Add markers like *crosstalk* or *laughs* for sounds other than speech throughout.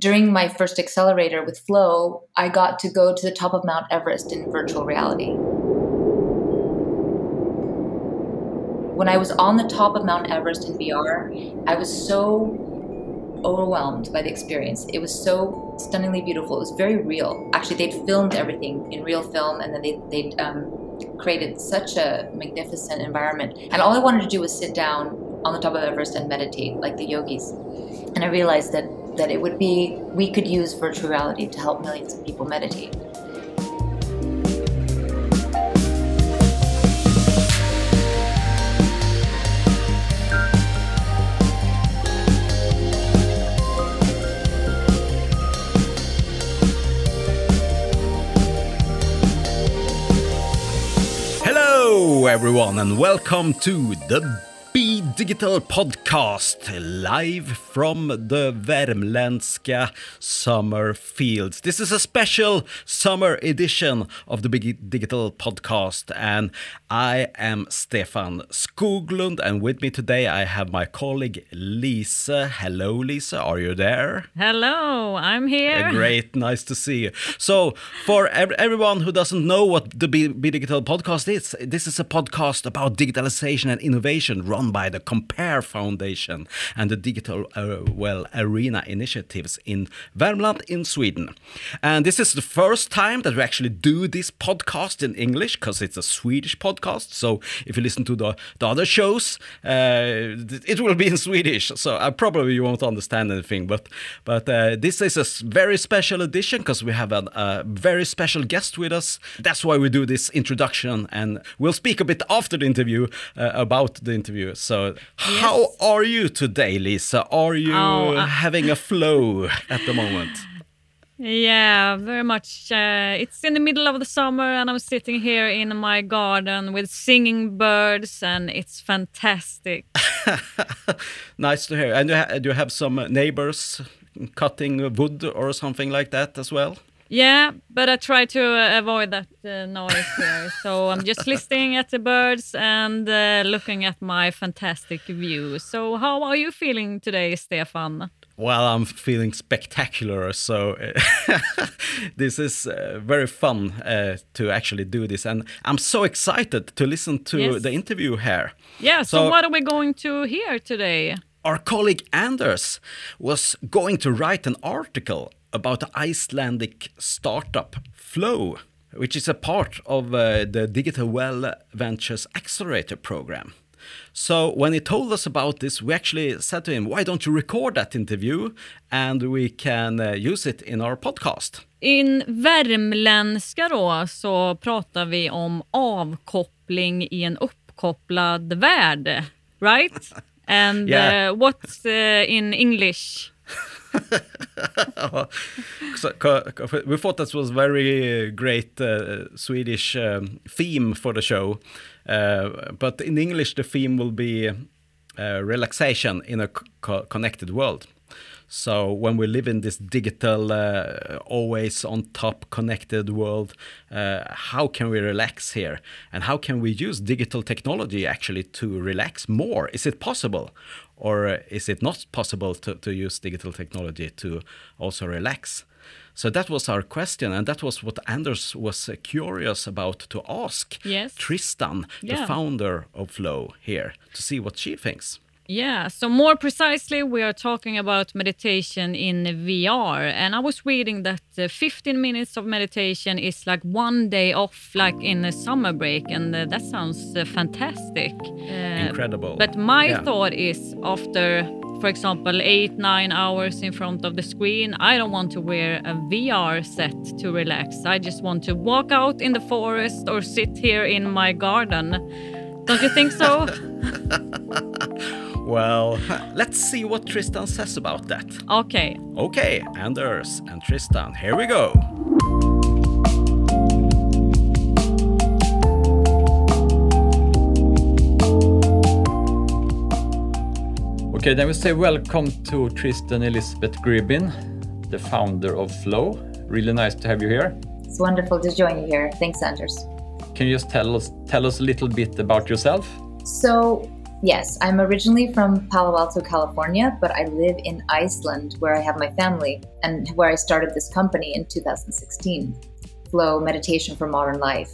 during my first accelerator with Flow, I got to go to the top of Mount Everest in virtual reality. When I was on the top of Mount Everest in VR, I was so overwhelmed by the experience. It was so stunningly beautiful. It was very real. Actually, they'd filmed everything in real film, and then they, they'd um, created such a magnificent environment. And all I wanted to do was sit down on the top of Everest and meditate, like the yogis. And I realized that that it would be we could use virtual reality to help millions of people meditate. Hello, everyone, and welcome to the Digital Podcast live from the Värmländska summer fields. This is a special summer edition of the Be Digital Podcast, and I am Stefan Skoglund, and with me today I have my colleague Lisa. Hello, Lisa, are you there? Hello, I'm here. Great, nice to see you. So, for ev- everyone who doesn't know what the Be Digital podcast is, this is a podcast about digitalization and innovation run by the Compare Foundation and the Digital uh, Well Arena initiatives in Värmland in Sweden. And this is the first time that we actually do this podcast in English because it's a Swedish podcast. So, if you listen to the, the other shows, uh, it will be in Swedish. So, I probably you won't understand anything. But but uh, this is a very special edition because we have a, a very special guest with us. That's why we do this introduction, and we'll speak a bit after the interview uh, about the interview. So, how are you today, Lisa? Are you Oh, uh, having a flow at the moment? Yeah, very much. Uh, it's in the middle of the summer, and I'm sitting here in my garden with singing birds, and it's fantastic. *laughs* nice to hear. And do you, ha- do you have some neighbors cutting wood or something like that as well? Yeah, but I try to uh, avoid that uh, noise here. So I'm just listening at the birds and uh, looking at my fantastic view. So, how are you feeling today, Stefan? Well, I'm feeling spectacular. So *laughs* this is uh, very fun uh, to actually do this, and I'm so excited to listen to Yes. the interview here. Yeah, so, So- what are we going to hear today? Our colleague Anders was going to write an article about the Icelandic startup Flow, which is a part of uh, the Digital Well Ventures Accelerator program. So when he told us about this, we actually said to him, "Why don't you record that interview and we can uh, use it in our podcast?" In värmländska då så pratar vi om avkoppling i en uppkopplad värld, right? *laughs* And Yeah. uh, what's uh, in English? So, co- co- we thought that was very great uh, Swedish um, theme for the show, uh, but in English the theme will be uh, relaxation in a co- connected world. So when we live in this digital, uh, always on top connected world, uh, how can we relax here? And how can we use digital technology actually to relax more? Is it possible? Or is it not possible to, to use digital technology to also relax? So that was our question, and that was what Anders was uh, curious about to ask Yes. Tristan, the founder of Flow, here to see what she thinks. Yeah, so more precisely, we are talking about meditation in VR. And I was reading that uh, 15 minutes of meditation is like one day off, like in a summer break. And uh, that sounds uh, fantastic. Uh, Incredible. But my Yeah. thought is after, for example, eight, nine hours in front of the screen, I don't want to wear a VR set to relax. I just want to walk out in the forest or sit here in my garden. Don't you think so? *laughs* Well, *laughs* let's see what Tristan says about that. okay. Okay, Anders and Tristan, here we go. Okay, then we say welcome to Tristan Elizabeth Gribbin, the founder of Flow. Really nice to have you here. It's wonderful to join you here. Thanks, Anders. Can you just tell us tell us a little bit about yourself? So, Yes, I'm originally from Palo Alto, California, but I live in Iceland where I have my family and where I started this company in 2016 Flow Meditation for Modern Life.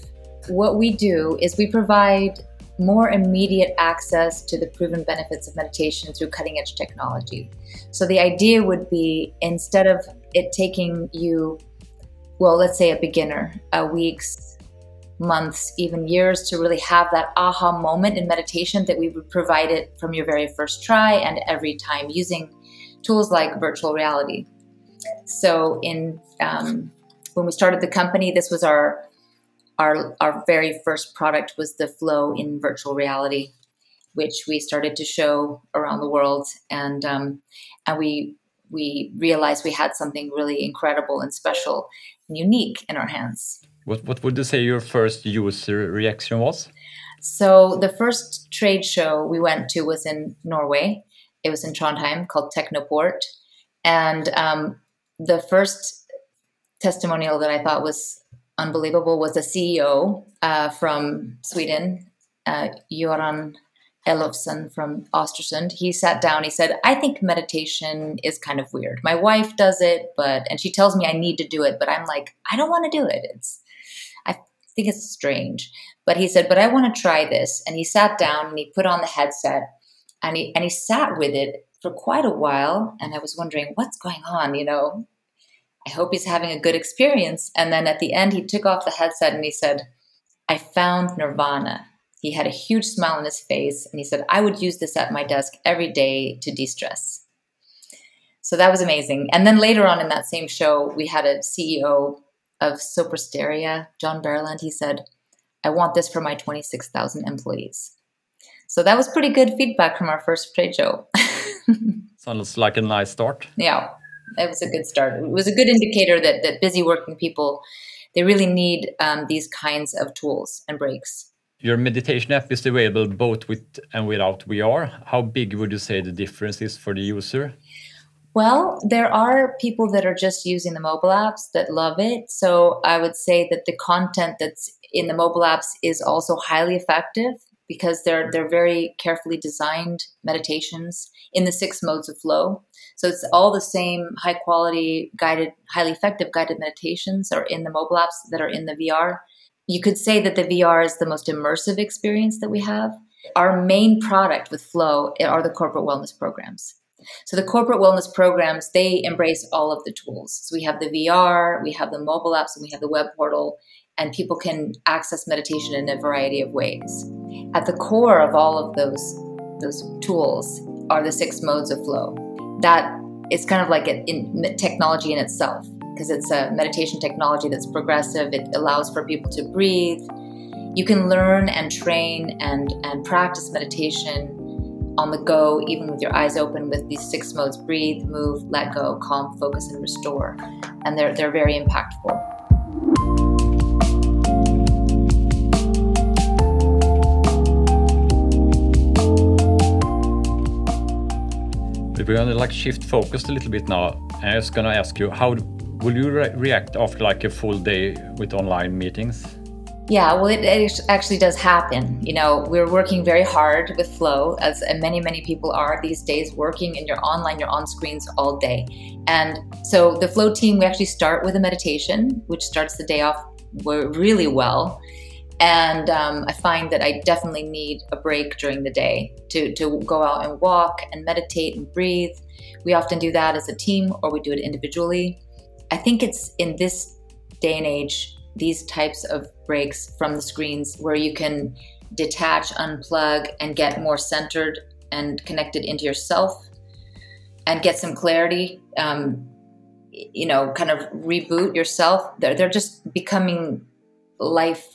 What we do is we provide more immediate access to the proven benefits of meditation through cutting edge technology. So the idea would be instead of it taking you, well, let's say a beginner, a weeks, months, even years to really have that aha moment in meditation, that we would provide it from your very first try and every time using tools like virtual reality. So in um, when we started the company, this was our our our very first product was the flow in virtual reality which we started to show around the world and um, and we we realized we had something really incredible and special and unique in our hands what what would you say your first user reaction was so the first trade show we went to was in norway it was in trondheim called technoport and um, the first testimonial that i thought was unbelievable was a CEO uh, from Sweden, uh, Göran Elofsson from Östersund. He sat down. He said, "I think meditation is kind of weird. My wife does it, but and she tells me I need to do it, but I'm like, I don't want to do it. It's think it's strange." But he said, "But I want to try this." And he sat down and he put on the headset and he and he sat with it for quite a while. And I was wondering what's going on, you know I hope he's having a good experience. And then at the end, he took off the headset and he said, I found Nirvana. He had a huge smile on his face and he said, I would use this at my desk every day to de stress. So that was amazing. And then later on in that same show, we had a CEO of Sopra Steria, John Berland. He said, I want this for my 26,000 employees. So that was pretty good feedback from our first trade show. *laughs* Sounds like a nice start. Yeah it was a good start. It was a good indicator that that busy working people they really need um, these kinds of tools and breaks. Your meditation app is available both with and without VR. How big would you say the difference is for the user? Well, there are people that are just using the mobile apps that love it. So I would say that the content that's in the mobile apps is also highly effective because they're they're very carefully designed meditations in the six modes of flow. So it's all the same high quality guided, highly effective guided meditations are in the mobile apps that are in the VR. You could say that the VR is the most immersive experience that we have. Our main product with Flow are the corporate wellness programs. So the corporate wellness programs, they embrace all of the tools. So we have the VR, we have the mobile apps, and we have the web portal, and people can access meditation in a variety of ways. At the core of all of those those tools are the six modes of flow. That is kind of like a, in technology in itself because it's a meditation technology that's progressive. It allows for people to breathe. You can learn and train and and practice meditation on the go, even with your eyes open, with these six modes: breathe, move, let go, calm, focus, and restore. And they're they're very impactful. we're gonna like shift focus a little bit now. I was gonna ask you, how will you re react after like a full day with online meetings? Yeah, well, it, it, actually does happen. You know, we're working very hard with Flow, as many, many people are these days, working and you're online, you're on screens all day. And so the Flow team, we actually start with a meditation, which starts the day off really well. And um, I find that I definitely need a break during the day to, to go out and walk and meditate and breathe. We often do that as a team or we do it individually. I think it's in this day and age, these types of breaks from the screens where you can detach, unplug, and get more centered and connected into yourself and get some clarity. Um, you know, kind of reboot yourself. They're, they're just becoming life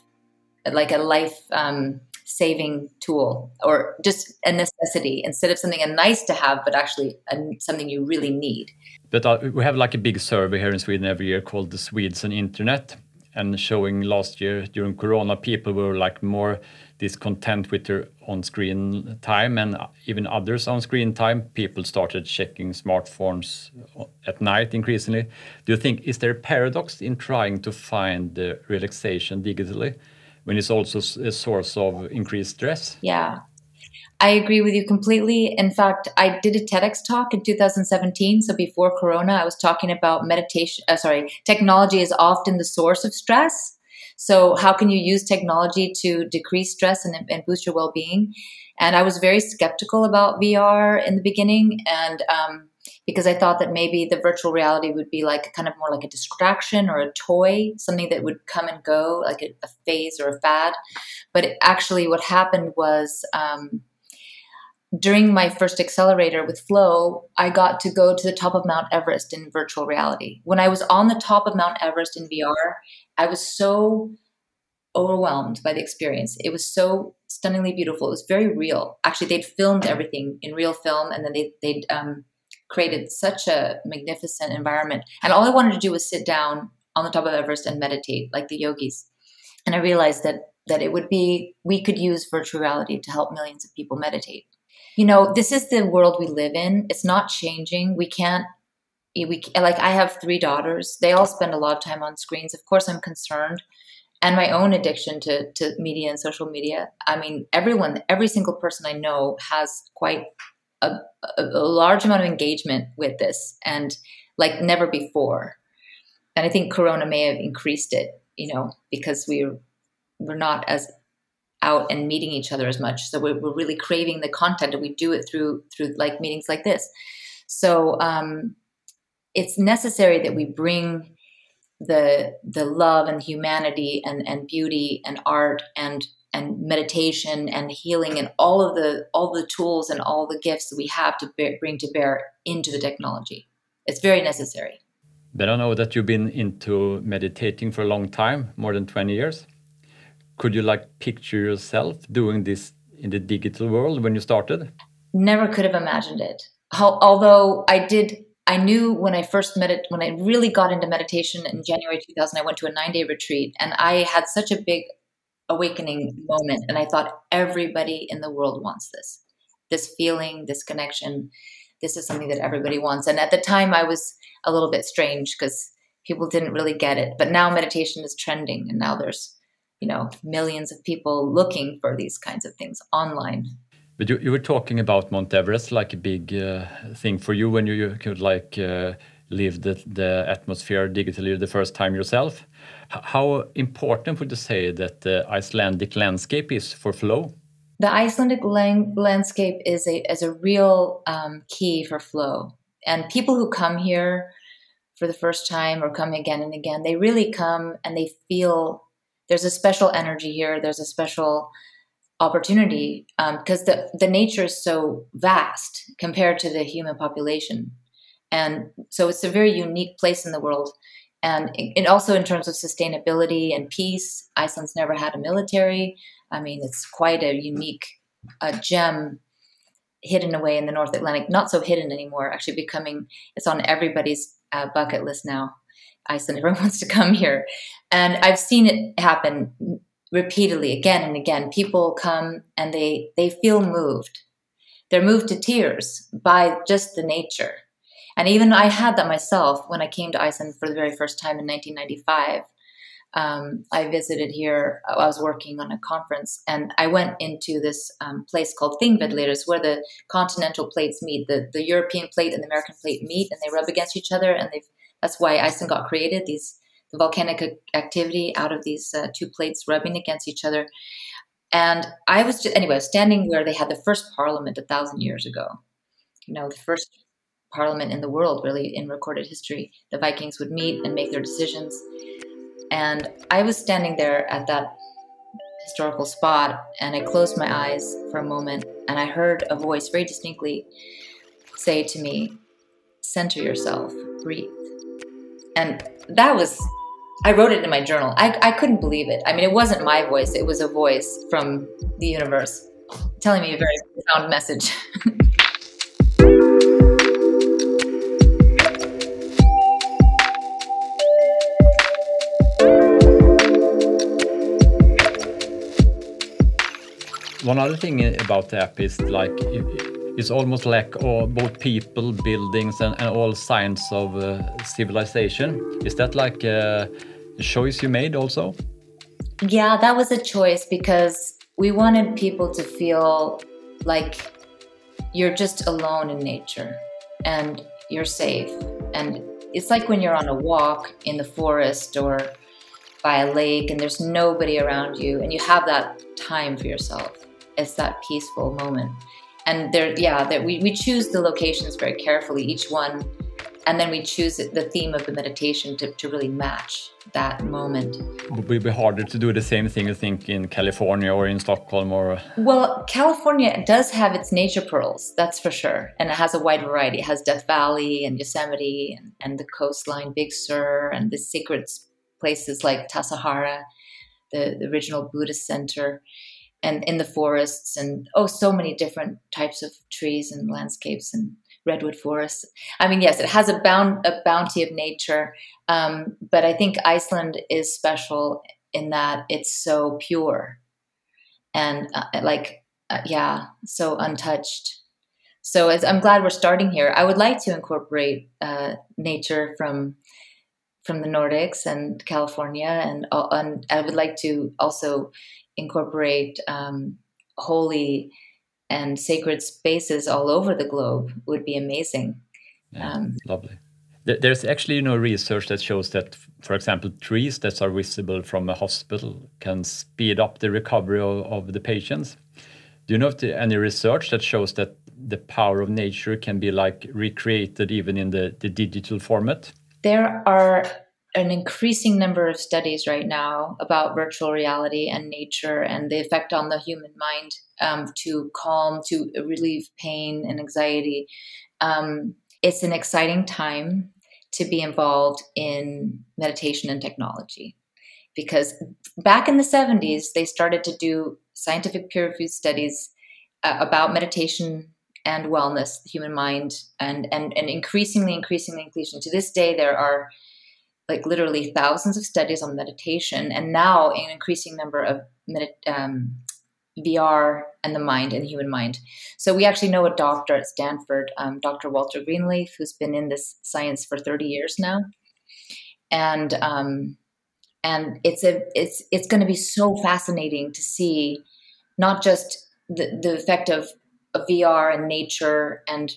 like a life um, saving tool or just a necessity instead of something a nice to have, but actually a, something you really need. But uh, we have like a big survey here in Sweden every year called the Swedes and Internet, and showing last year during Corona, people were like more discontent with their on-screen time, and uh, even others on-screen time. People started checking smartphones uh, at night increasingly. Do you think is there a paradox in trying to find relaxation digitally? when it's also a source of increased stress? Yeah. I agree with you completely. In fact, I did a TEDx talk in 2017. So before Corona, I was talking about meditation. Uh, sorry, technology is often the source of stress. So how can you use technology to decrease stress and, and boost your well-being? And I was very skeptical about VR in the beginning, and um, because I thought that maybe the virtual reality would be like kind of more like a distraction or a toy, something that would come and go, like a, a phase or a fad. But it, actually, what happened was. Um, during my first accelerator with Flow, I got to go to the top of Mount Everest in virtual reality. When I was on the top of Mount Everest in VR, I was so overwhelmed by the experience. It was so stunningly beautiful. It was very real. Actually, they'd filmed everything in real film, and then they, they'd um, created such a magnificent environment. And all I wanted to do was sit down on the top of Everest and meditate, like the yogis. And I realized that that it would be we could use virtual reality to help millions of people meditate you know, this is the world we live in. It's not changing. We can't eh, we like I have three daughters. They all spend a lot of time on screens. Of course, I'm concerned and my own addiction to to media and social media. I mean, everyone, every single person I know has quite a, a, a large amount of engagement with this and like never before. And I think Corona may have increased it, you know, because we're we're not as out and meeting each other as much. So we're, we're really craving the content, and we do it through through like meetings like this. So um, it's necessary that we bring the the love and humanity and and beauty and art and and meditation and healing and all of the all the tools and all the gifts that we have to bear, bring to bear into the technology. It's very necessary. But I know that you've been into meditating for a long time, more than 20 years could you like picture yourself doing this in the digital world when you started? Never could have imagined it. How, although I did, I knew when I first met it, when I really got into meditation in January 2000, I went to a nine day retreat and I had such a big awakening moment. And I thought everybody in the world wants this this feeling, this connection. This is something that everybody wants. And at the time, I was a little bit strange because people didn't really get it. But now meditation is trending, and now there's you know millions of people looking for these kinds of things online. But you, you were talking about mount everest like a big uh, thing for you when you, you could like uh, live the, the atmosphere digitally the first time yourself. H how important would you say that the icelandic landscape is for flow? The icelandic lang landscape is a, is a real um, key for flow. And people who come here for the first time or come again and again they really come and they feel there's a special energy here. There's a special opportunity because um, the the nature is so vast compared to the human population, and so it's a very unique place in the world. And also in terms of sustainability and peace, Iceland's never had a military. I mean, it's quite a unique uh, gem hidden away in the North Atlantic. Not so hidden anymore. Actually, becoming it's on everybody's uh, bucket list now. Iceland. Everyone *laughs* wants to come here. And I've seen it happen repeatedly again and again. People come and they they feel moved. They're moved to tears by just the nature. And even I had that myself when I came to Iceland for the very first time in 1995. Um, I visited here. I was working on a conference, and I went into this um, place called Thingvellir, where the continental plates meet. The, the European plate and the American plate meet, and they rub against each other, and they've that's why Iceland got created. These the volcanic activity out of these uh, two plates rubbing against each other. And I was just, anyway, standing where they had the first parliament a thousand years ago. You know, the first parliament in the world, really, in recorded history. The Vikings would meet and make their decisions. And I was standing there at that historical spot, and I closed my eyes for a moment, and I heard a voice very distinctly say to me, Center yourself, breathe. And that was, I wrote it in my journal. I, I couldn't believe it. I mean, it wasn't my voice, it was a voice from the universe telling me a very profound message. One other thing about the app is like it's almost like oh, both people, buildings, and, and all signs of uh, civilization. Is that like a choice you made also? Yeah, that was a choice because we wanted people to feel like you're just alone in nature and you're safe. And it's like when you're on a walk in the forest or by a lake and there's nobody around you and you have that time for yourself. It's that peaceful moment. And there, yeah, that we, we choose the locations very carefully, each one and then we choose the theme of the meditation to, to really match that moment. Would it be harder to do the same thing, I think, in California or in Stockholm or? Well, California does have its nature pearls, that's for sure. And it has a wide variety. It has Death Valley and Yosemite and, and the coastline, Big Sur, and the sacred places like Tassajara, the, the original Buddhist center, and in the forests, and oh, so many different types of trees and landscapes and redwood forests. I mean, yes, it has a bound a bounty of nature, um, but I think Iceland is special in that it's so pure and uh, like uh, yeah, so untouched. So as I'm glad we're starting here. I would like to incorporate uh, nature from from the Nordics and California, and, uh, and I would like to also incorporate um, holy and sacred spaces all over the globe would be amazing. Yeah, um, lovely. There's actually you know research that shows that, for example, trees that are visible from a hospital can speed up the recovery of, of the patients. Do you know if any research that shows that the power of nature can be like recreated even in the, the digital format? There are an increasing number of studies right now about virtual reality and nature and the effect on the human mind um, to calm, to relieve pain and anxiety. Um, it's an exciting time to be involved in meditation and technology because back in the 70s, they started to do scientific peer reviewed studies uh, about meditation and wellness, the human mind, and, and, and increasingly, increasingly, increasingly. To this day, there are like literally thousands of studies on meditation, and now an increasing number of med- um, VR and the mind and the human mind. So we actually know a doctor at Stanford, um, Dr. Walter Greenleaf, who's been in this science for 30 years now, and um, and it's a it's it's going to be so fascinating to see not just the the effect of, of VR and nature and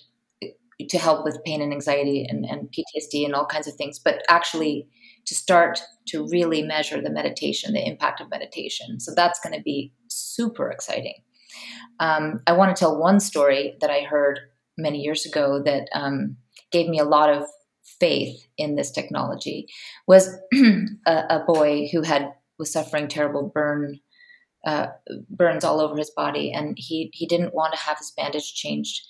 to help with pain and anxiety and, and PTSD and all kinds of things, but actually to start to really measure the meditation, the impact of meditation. So that's going to be super exciting. Um, I want to tell one story that I heard many years ago that um, gave me a lot of faith in this technology. Was *clears throat* a, a, boy who had was suffering terrible burn uh, burns all over his body, and he he didn't want to have his bandage changed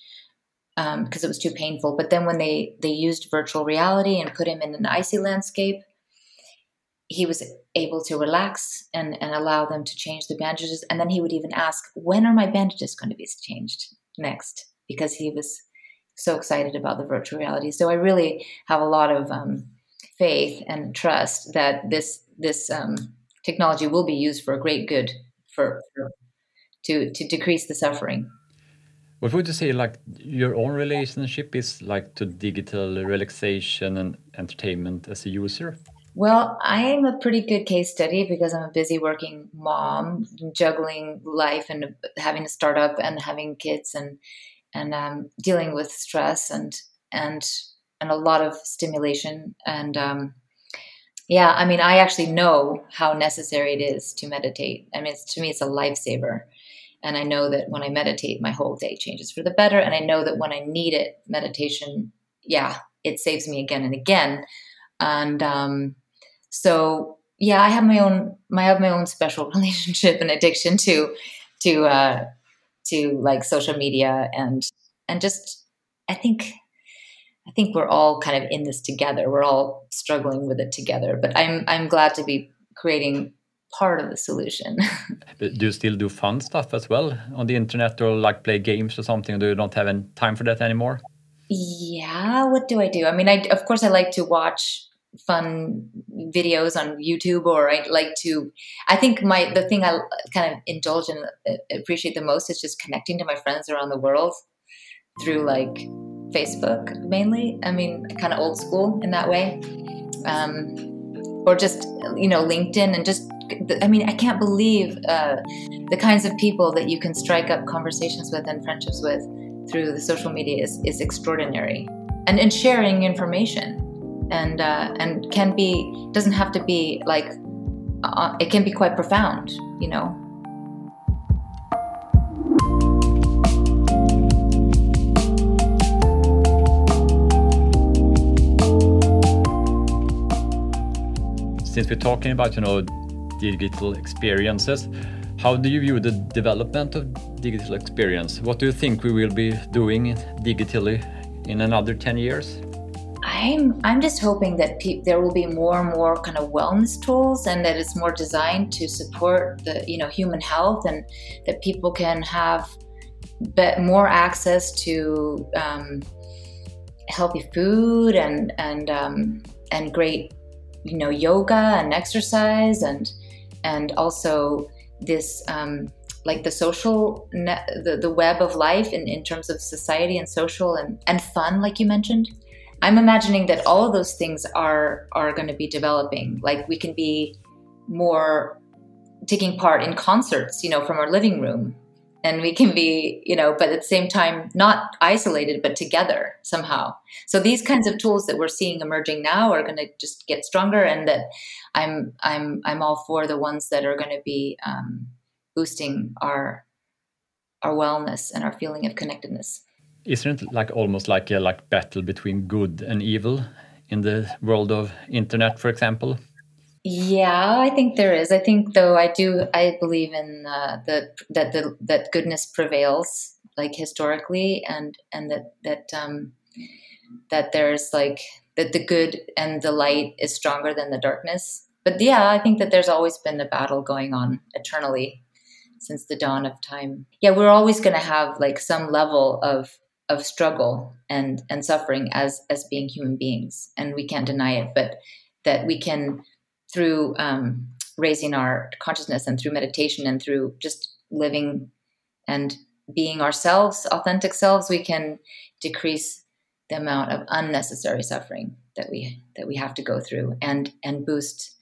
because um, it was too painful. But then when they they used virtual reality and put him in an icy landscape, he was able to relax and, and allow them to change the bandages. And then he would even ask, when are my bandages going to be changed next? Because he was so excited about the virtual reality. So I really have a lot of um, faith and trust that this this um, technology will be used for a great good for, for to to decrease the suffering. What would you say, like your own relationship is like to digital relaxation and entertainment as a user? Well, I'm a pretty good case study because I'm a busy working mom, juggling life and having a startup and having kids and and um, dealing with stress and and and a lot of stimulation and um, yeah, I mean, I actually know how necessary it is to meditate. I mean, to me, it's a lifesaver. And I know that when I meditate, my whole day changes for the better. And I know that when I need it, meditation, yeah, it saves me again and again. And um, so yeah, I have my own I have my own special *laughs* relationship and addiction to to uh, to like social media and and just I think I think we're all kind of in this together. We're all struggling with it together. But I'm I'm glad to be creating part of the solution. but *laughs* do you still do fun stuff as well on the internet or like play games or something? Do you don't have any time for that anymore? Yeah, what do I do? I mean, I of course I like to watch fun videos on YouTube or I like to I think my the thing I kind of indulge and uh, appreciate the most is just connecting to my friends around the world through like Facebook mainly. I mean, kind of old school in that way. Um, or just you know LinkedIn and just I mean, I can't believe uh, the kinds of people that you can strike up conversations with and friendships with through the social media is, is extraordinary. And, and sharing information and uh, and can be doesn't have to be like uh, it can be quite profound, you know. Since we're talking about you know digital experiences, how do you view the development of digital experience? What do you think we will be doing digitally in another 10 years? I'm I'm just hoping that there will be more and more kind of wellness tools, and that it's more designed to support the you know human health, and that people can have more access to um, healthy food and and um, and great you know yoga and exercise and and also this um, like the social the, the web of life in, in terms of society and social and, and fun like you mentioned. I'm imagining that all of those things are are going to be developing. Like we can be more taking part in concerts you know from our living room and we can be you know but at the same time not isolated but together somehow. So these kinds of tools that we're seeing emerging now are going to just get stronger and that i'm i'm i'm all for the ones that are going to be um, boosting our our wellness and our feeling of connectedness. Isn't it like almost like a like battle between good and evil in the world of internet for example yeah, I think there is. I think though I do I believe in uh, the that the that goodness prevails like historically and and that that um that there's like that the good and the light is stronger than the darkness. But yeah, I think that there's always been a battle going on eternally since the dawn of time. Yeah, we're always going to have like some level of of struggle and and suffering as as being human beings and we can't deny it, but that we can through um, raising our consciousness and through meditation and through just living and being ourselves, authentic selves, we can decrease the amount of unnecessary suffering that we that we have to go through and and boost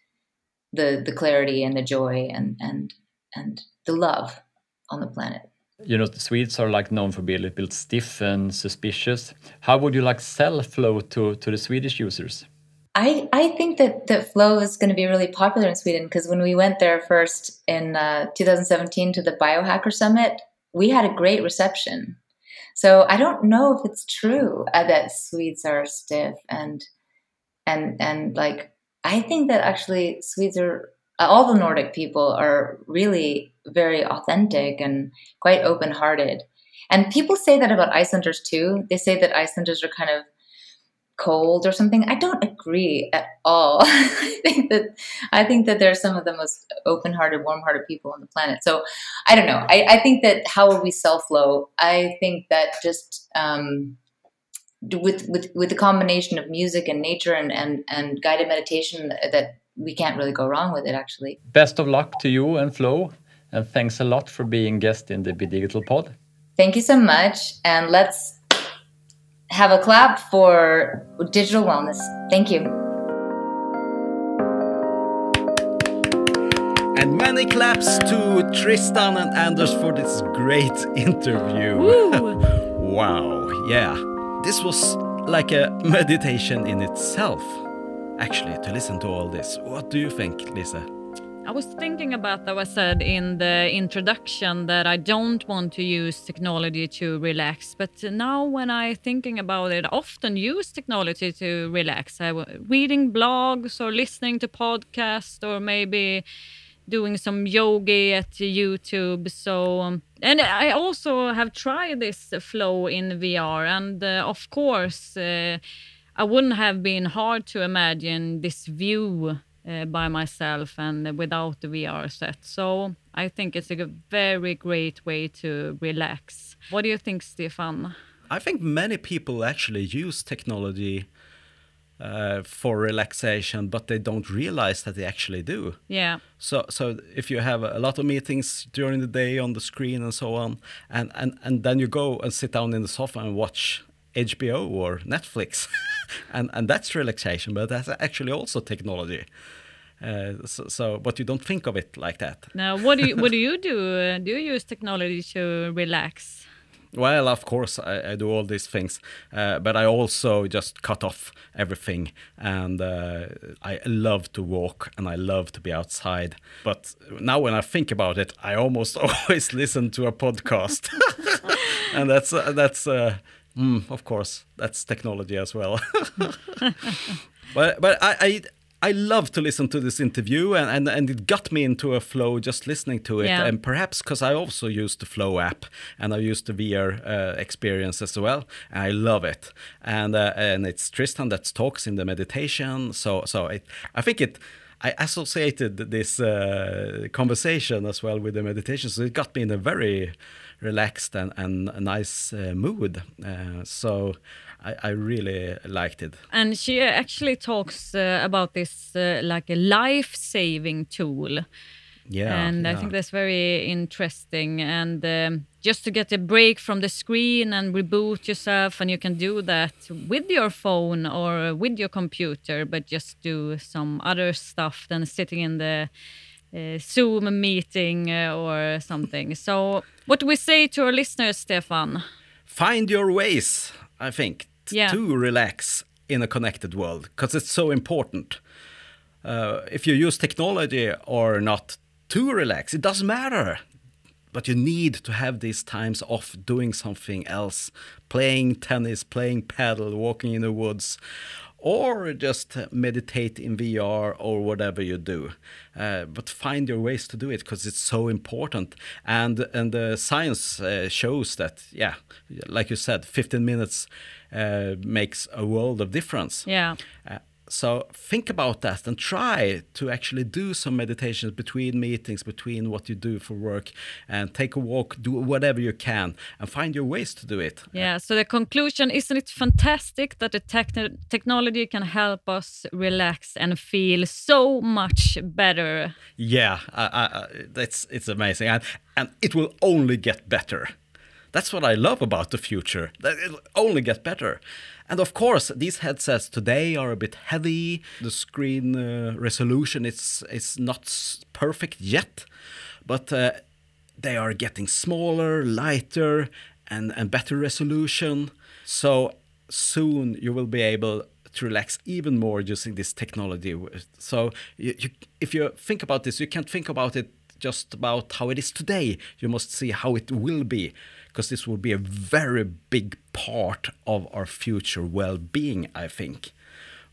the the clarity and the joy and and and the love on the planet. You know, the Swedes are like known for being a little bit stiff and suspicious. How would you like sell Flow to to the Swedish users? I, I think that, that Flow is going to be really popular in Sweden because when we went there first in uh, 2017 to the Biohacker Summit, we had a great reception. So I don't know if it's true uh, that Swedes are stiff and and and like I think that actually Swedes are uh, all the Nordic people are really very authentic and quite open-hearted. And people say that about Icelanders too. They say that Icelanders are kind of cold or something. I don't agree at all. *laughs* I think that I think that they're some of the most open-hearted, warm-hearted people on the planet. So I don't know. I, I think that how will we sell Flow? I think that just um, with with with the combination of music and nature and and, and guided meditation that we can't really go wrong with it actually. Best of luck to you and Flow and thanks a lot for being guest in the Be Digital Pod. Thank you so much, and let's have a clap for digital wellness. Thank you. And many claps to Tristan and Anders for this great *laughs* interview. *laughs* wow, yeah. This was like a meditation in itself, actually, to listen to all this. What do you think, Lisa? I was thinking about that I said in the introduction that I don't want to use technology to relax, but now when I'm thinking about it, I often use technology to relax. I reading blogs or listening to podcasts or maybe doing some yoga at YouTube. So, and I also have tried this flow in VR, and uh, of course, uh, I wouldn't have been hard to imagine this view uh, by myself and without the VR set. So I think it's a very great way to relax. What do you think, Stefan? I think many people actually use technology uh, for relaxation, but they don't realize that they actually do. Yeah. So, so if you have a lot of meetings during the day on the screen and so on, and and and then you go and sit down in the sofa and watch HBO or Netflix, *laughs* and and that's relaxation, but that's actually also technology. Uh, so, so, but you don't think of it like that. Now, what do you what do you *laughs* do? Uh, do you use technology to relax? Well, of course, I, I do all these things, uh, but I also just cut off everything. And uh, I love to walk and I love to be outside. But now, when I think about it, I almost *laughs* always listen to a podcast, and that's uh, that's uh, mm, of course that's technology as well. *laughs* *laughs* but but I, I I love to listen to this interview, and, and, and it got me into a flow just listening to it. Yeah. And perhaps because I also use the Flow app and I use the VR uh, experience as well. I love it. And uh, and it's Tristan that talks in the meditation. So so it, I think it. I associated this uh, conversation as well with the meditation, so it got me in a very relaxed and, and a nice uh, mood. Uh, so I, I, really liked it. And she actually talks uh, about this uh, like a life saving tool. Yeah. And yeah. I think that's very interesting. And um, just to get a break from the screen and reboot yourself, and you can do that with your phone or with your computer, but just do some other stuff than sitting in the uh, Zoom meeting uh, or something. So, what do we say to our listeners, Stefan? Find your ways, I think, yeah. to relax in a connected world because it's so important. Uh, if you use technology or not to relax, it doesn't matter. But you need to have these times off doing something else playing tennis, playing paddle, walking in the woods, or just meditate in VR or whatever you do. Uh, but find your ways to do it because it's so important. And and the science uh, shows that yeah, like you said, 15 minutes uh, makes a world of difference. Yeah. Uh, so think about that and try to actually do some meditations between meetings, between what you do for work, and take a walk, do whatever you can, and find your ways to do it. Yeah. So the conclusion isn't it fantastic that the techn technology can help us relax and feel so much better? Yeah, I, I, that's it's amazing, and and it will only get better. That's what I love about the future. It'll only get better. And of course, these headsets today are a bit heavy. The screen uh, resolution is is not perfect yet, but uh, they are getting smaller, lighter, and and better resolution. So soon you will be able to relax even more using this technology. So you, you, if you think about this, you can't think about it just about how it is today. You must see how it will be because this will be a very big part of our future well being, I think.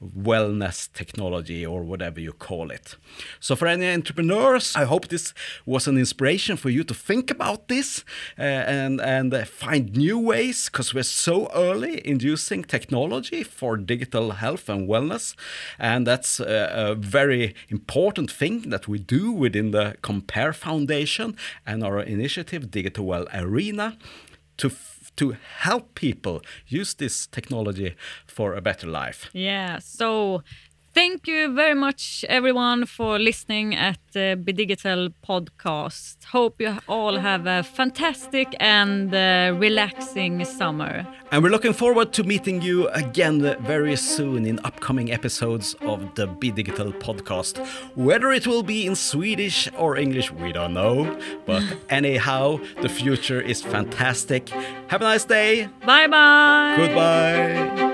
Wellness technology, or whatever you call it. So, for any entrepreneurs, I hope this was an inspiration for you to think about this uh, and, and uh, find new ways because we're so early in using technology for digital health and wellness. And that's a, a very important thing that we do within the Compare Foundation and our initiative, Digital Well Arena, to to help people use this technology for a better life. Yeah. So thank you very much, everyone, for listening at the Be Digital podcast. Hope you all have a fantastic and uh, relaxing summer. And we're looking forward to meeting you again very soon in upcoming episodes of the Be Digital podcast. Whether it will be in Swedish or English, we don't know. But *laughs* anyhow, the future is fantastic. Have a nice day. Bye bye. Goodbye.